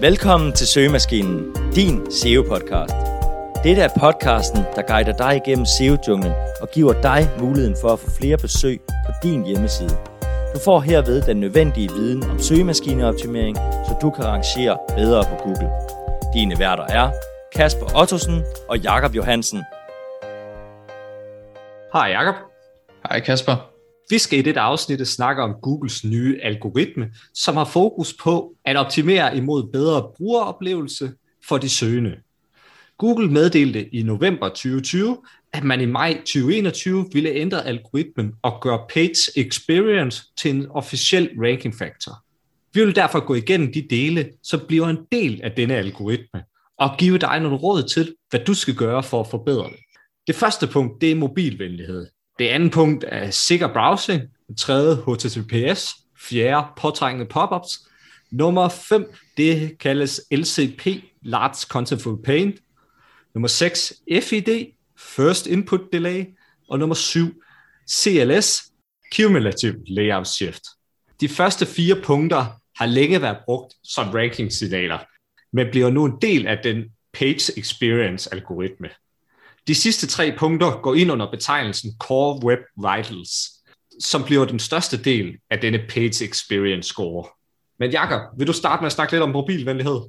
Velkommen til Søgemaskinen, din SEO-podcast. Dette er podcasten, der guider dig igennem SEO-junglen og giver dig muligheden for at få flere besøg på din hjemmeside. Du får herved den nødvendige viden om søgemaskineoptimering, så du kan rangere bedre på Google. Dine værter er Kasper Ottosen og Jakob Johansen. Hej Jakob. Hej Kasper. Vi skal i dette afsnit snakke om Googles nye algoritme, som har fokus på at optimere imod bedre brugeroplevelse for de søgende. Google meddelte i november 2020, at man i maj 2021 ville ændre algoritmen og gøre page experience til en officiel ranking factor. Vi vil derfor gå igennem de dele, som bliver en del af denne algoritme, og give dig nogle råd til, hvad du skal gøre for at forbedre det. Det første punkt, det er mobilvenlighed. Det andet punkt er sikker browsing. Det tredje HTTPS. Fjerde påtrængende pop-ups. Nummer 5, det kaldes LCP, Large Contentful Paint. Nummer 6, FID, First Input Delay. Og nummer 7, CLS, Cumulative Layout Shift. De første fire punkter har længe været brugt som ranking-signaler, men bliver nu en del af den Page Experience algoritme. De sidste tre punkter går ind under betegnelsen Core Web Vitals, som bliver den største del af denne Page Experience Score. Men Jakob, vil du starte med at snakke lidt om mobilvenlighed?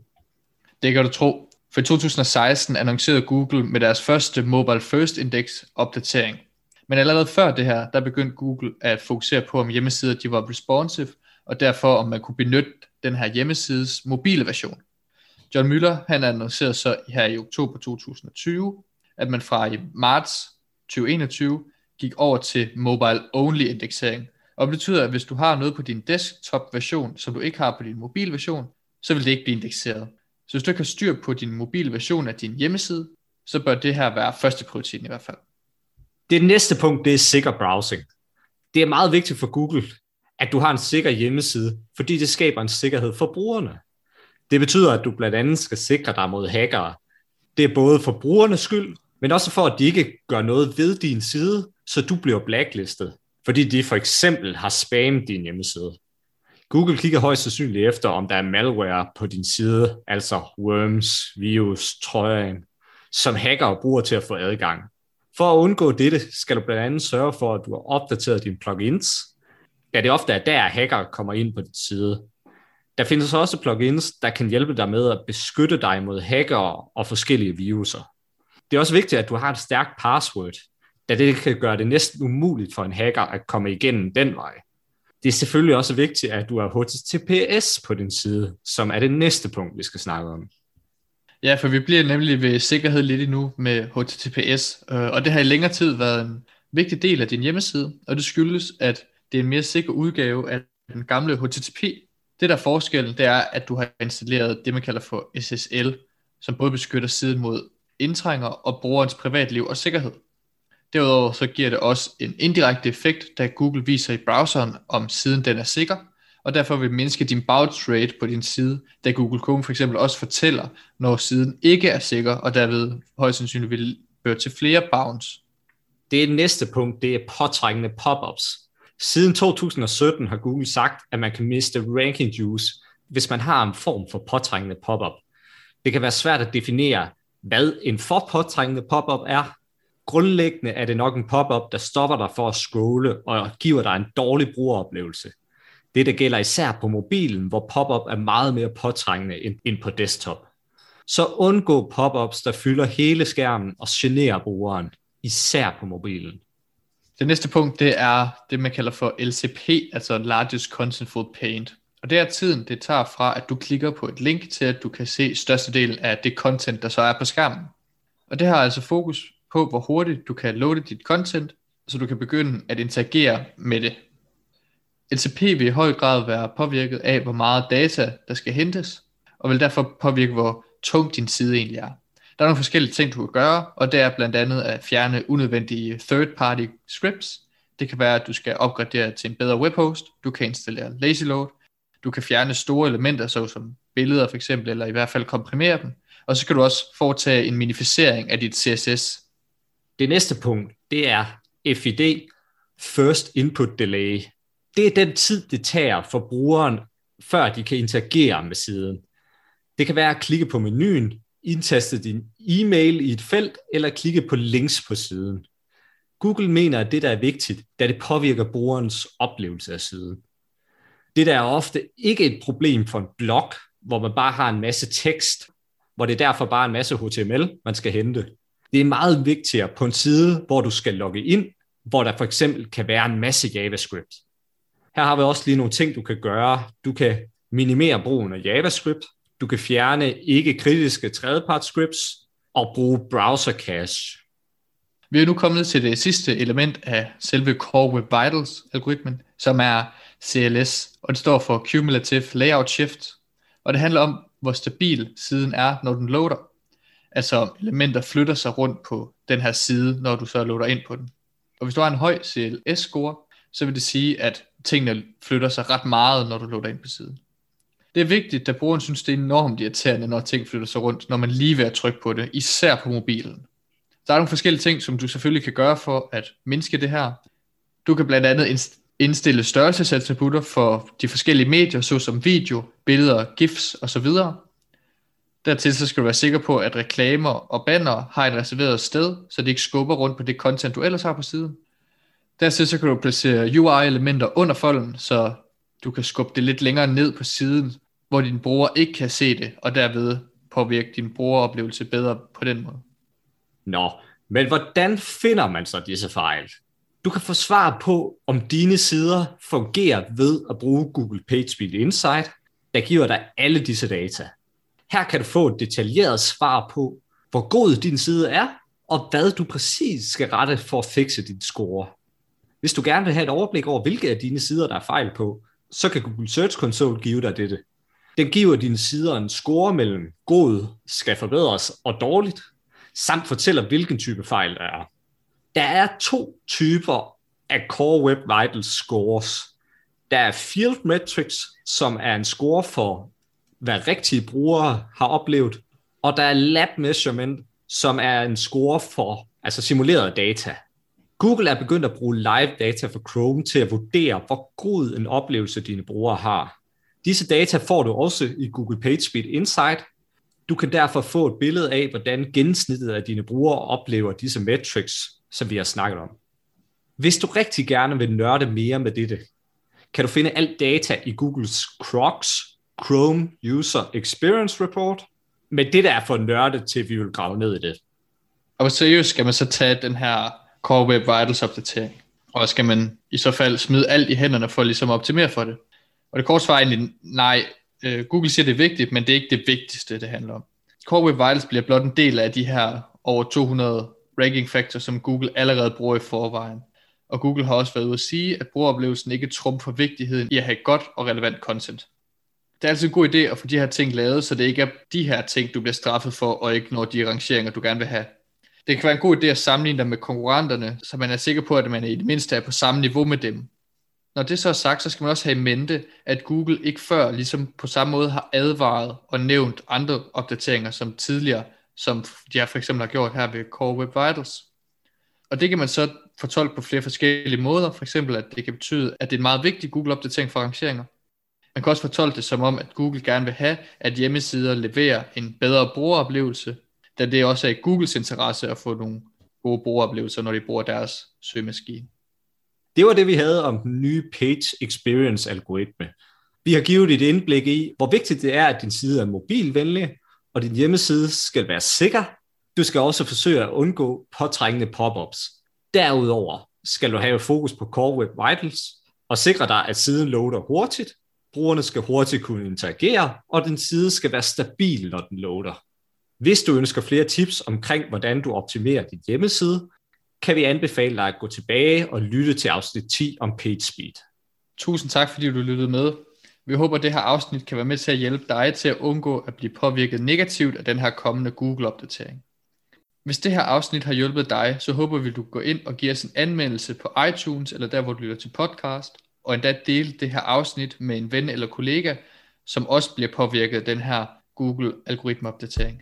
Det kan du tro. For 2016 annoncerede Google med deres første Mobile First Index opdatering. Men allerede før det her, der begyndte Google at fokusere på, om hjemmesider de var responsive, og derfor om man kunne benytte den her hjemmesides mobile version. John Müller, han annoncerede så her i oktober 2020, at man fra i marts 2021 gik over til mobile only indeksering. Og det betyder, at hvis du har noget på din desktop version, som du ikke har på din mobil version, så vil det ikke blive indekseret. Så hvis du ikke har styr på din mobil-version af din hjemmeside, så bør det her være første prioriteten i hvert fald. Det næste punkt, det er sikker browsing. Det er meget vigtigt for Google, at du har en sikker hjemmeside, fordi det skaber en sikkerhed for brugerne. Det betyder, at du blandt andet skal sikre dig mod hackere. Det er både for brugernes skyld, men også for, at de ikke gør noget ved din side, så du bliver blacklistet, fordi de for eksempel har spammet din hjemmeside. Google kigger højst sandsynligt efter, om der er malware på din side, altså worms, virus, trøjen, som hacker bruger til at få adgang. For at undgå dette, skal du blandt andet sørge for, at du har opdateret dine plugins, da det ofte er der, hacker kommer ind på din side. Der findes også plugins, der kan hjælpe dig med at beskytte dig mod hacker og forskellige viruser. Det er også vigtigt, at du har et stærkt password, da det kan gøre det næsten umuligt for en hacker at komme igennem den vej. Det er selvfølgelig også vigtigt, at du har HTTPS på din side, som er det næste punkt, vi skal snakke om. Ja, for vi bliver nemlig ved sikkerhed lidt endnu med HTTPS, øh, og det har i længere tid været en vigtig del af din hjemmeside, og det skyldes, at det er en mere sikker udgave af den gamle HTTP. Det der er forskellen, det er, at du har installeret det, man kalder for SSL, som både beskytter siden mod indtrænger og brugerens privatliv og sikkerhed. Derudover så giver det også en indirekte effekt, da Google viser i browseren, om siden den er sikker, og derfor vil mindske din bounce rate på din side, da Google Chrome for eksempel også fortæller, når siden ikke er sikker, og derved højst sandsynligt vil føre til flere bounce. Det er næste punkt, det er påtrængende pop-ups. Siden 2017 har Google sagt, at man kan miste ranking juice, hvis man har en form for påtrængende pop-up. Det kan være svært at definere, hvad en for påtrængende pop-up er. Grundlæggende er det nok en pop-up, der stopper dig for at scrolle og giver dig en dårlig brugeroplevelse. Det der gælder især på mobilen, hvor pop-up er meget mere påtrængende end på desktop. Så undgå pop-ups, der fylder hele skærmen og generer brugeren, især på mobilen. Det næste punkt, det er det, man kalder for LCP, altså Largest Contentful Paint. Og det er tiden, det tager fra, at du klikker på et link til, at du kan se størstedelen af det content, der så er på skærmen. Og det har altså fokus på, hvor hurtigt du kan loade dit content, så du kan begynde at interagere med det. LCP vil i høj grad være påvirket af, hvor meget data, der skal hentes, og vil derfor påvirke, hvor tung din side egentlig er. Der er nogle forskellige ting, du kan gøre, og det er blandt andet at fjerne unødvendige third-party scripts. Det kan være, at du skal opgradere til en bedre webhost, du kan installere lazy load, du kan fjerne store elementer, såsom billeder for eksempel, eller i hvert fald komprimere dem. Og så kan du også foretage en minificering af dit CSS. Det næste punkt, det er FID, First Input Delay. Det er den tid, det tager for brugeren, før de kan interagere med siden. Det kan være at klikke på menuen, indtaste din e-mail i et felt eller klikke på links på siden. Google mener, at det der er vigtigt, da det påvirker brugerens oplevelse af siden. Det der er ofte ikke et problem for en blog, hvor man bare har en masse tekst, hvor det er derfor bare en masse HTML, man skal hente. Det er meget vigtigere på en side, hvor du skal logge ind, hvor der for eksempel kan være en masse JavaScript. Her har vi også lige nogle ting, du kan gøre. Du kan minimere brugen af JavaScript, du kan fjerne ikke-kritiske tredjeparts-scripts og bruge browser cache. Vi er nu kommet til det sidste element af selve Core Web Vitals algoritmen, som er CLS, og det står for Cumulative Layout Shift, og det handler om, hvor stabil siden er, når den loader. Altså elementer flytter sig rundt på den her side, når du så loader ind på den. Og hvis du har en høj CLS-score, så vil det sige, at tingene flytter sig ret meget, når du loader ind på siden. Det er vigtigt, da brugeren synes, det er enormt irriterende, når ting flytter sig rundt, når man lige ved at trykke på det, især på mobilen. Der er nogle forskellige ting, som du selvfølgelig kan gøre for at mindske det her. Du kan blandt andet indstille størrelsesattributter for de forskellige medier, såsom video, billeder, GIFs osv. Dertil så skal du være sikker på, at reklamer og banner har et reserveret sted, så de ikke skubber rundt på det content, du ellers har på siden. Dertil så kan du placere UI-elementer under folden, så du kan skubbe det lidt længere ned på siden, hvor din bruger ikke kan se det, og derved påvirke din brugeroplevelse bedre på den måde. Nå, men hvordan finder man så disse fejl? Du kan få svar på, om dine sider fungerer ved at bruge Google PageSpeed Insight, der giver dig alle disse data. Her kan du få et detaljeret svar på, hvor god din side er, og hvad du præcis skal rette for at fikse din score. Hvis du gerne vil have et overblik over, hvilke af dine sider, der er fejl på, så kan Google Search Console give dig dette. Den giver dine sider en score mellem god, skal forbedres og dårligt, samt fortæller, hvilken type fejl der er. Der er to typer af Core Web Vitals scores. Der er Field Metrics, som er en score for, hvad rigtige brugere har oplevet, og der er Lab Measurement, som er en score for altså simuleret data. Google er begyndt at bruge live data fra Chrome til at vurdere, hvor god en oplevelse dine brugere har. Disse data får du også i Google PageSpeed Insight. Du kan derfor få et billede af, hvordan gennemsnittet af dine brugere oplever disse metrics, som vi har snakket om. Hvis du rigtig gerne vil nørde mere med dette, kan du finde alt data i Googles Crocs, Chrome User Experience Report, men det der er for nørdet til, vi vil grave ned i det. Og hvor seriøst skal man så tage den her Core Web Vitals opdatering? Og skal man i så fald smide alt i hænderne for ligesom at optimere for det? Og det korte svar er egentlig, nej, øh, Google siger, det er vigtigt, men det er ikke det vigtigste, det handler om. Core Web Vitals bliver blot en del af de her over 200 ranking factors, som Google allerede bruger i forvejen. Og Google har også været ude at sige, at brugeroplevelsen ikke trumfer vigtigheden i at have godt og relevant content. Det er altid en god idé at få de her ting lavet, så det ikke er de her ting, du bliver straffet for, og ikke når de rangeringer, du gerne vil have. Det kan være en god idé at sammenligne dig med konkurrenterne, så man er sikker på, at man i det mindste er på samme niveau med dem. Når det så er sagt, så skal man også have i mente, at Google ikke før ligesom på samme måde har advaret og nævnt andre opdateringer som tidligere, som de for eksempel har gjort her ved Core Web Vitals. Og det kan man så fortolke på flere forskellige måder, for eksempel at det kan betyde, at det er en meget vigtig Google-opdatering for rangeringer. Man kan også fortolke det som om, at Google gerne vil have, at hjemmesider leverer en bedre brugeroplevelse, da det også er i Googles interesse at få nogle gode brugeroplevelser, når de bruger deres søgemaskine. Det var det, vi havde om den nye Page Experience algoritme. Vi har givet et indblik i, hvor vigtigt det er, at din side er mobilvenlig, og din hjemmeside skal være sikker. Du skal også forsøge at undgå påtrængende pop-ups. Derudover skal du have fokus på Core Web Vitals og sikre dig, at siden loader hurtigt, brugerne skal hurtigt kunne interagere, og din side skal være stabil, når den loader. Hvis du ønsker flere tips omkring, hvordan du optimerer din hjemmeside, kan vi anbefale dig at gå tilbage og lytte til afsnit 10 om page speed. Tusind tak, fordi du lyttede med. Vi håber, at det her afsnit kan være med til at hjælpe dig til at undgå at blive påvirket negativt af den her kommende Google-opdatering. Hvis det her afsnit har hjulpet dig, så håber vi, at du går ind og giver os en anmeldelse på iTunes eller der, hvor du lytter til podcast, og endda dele det her afsnit med en ven eller kollega, som også bliver påvirket af den her Google-algoritmeopdatering.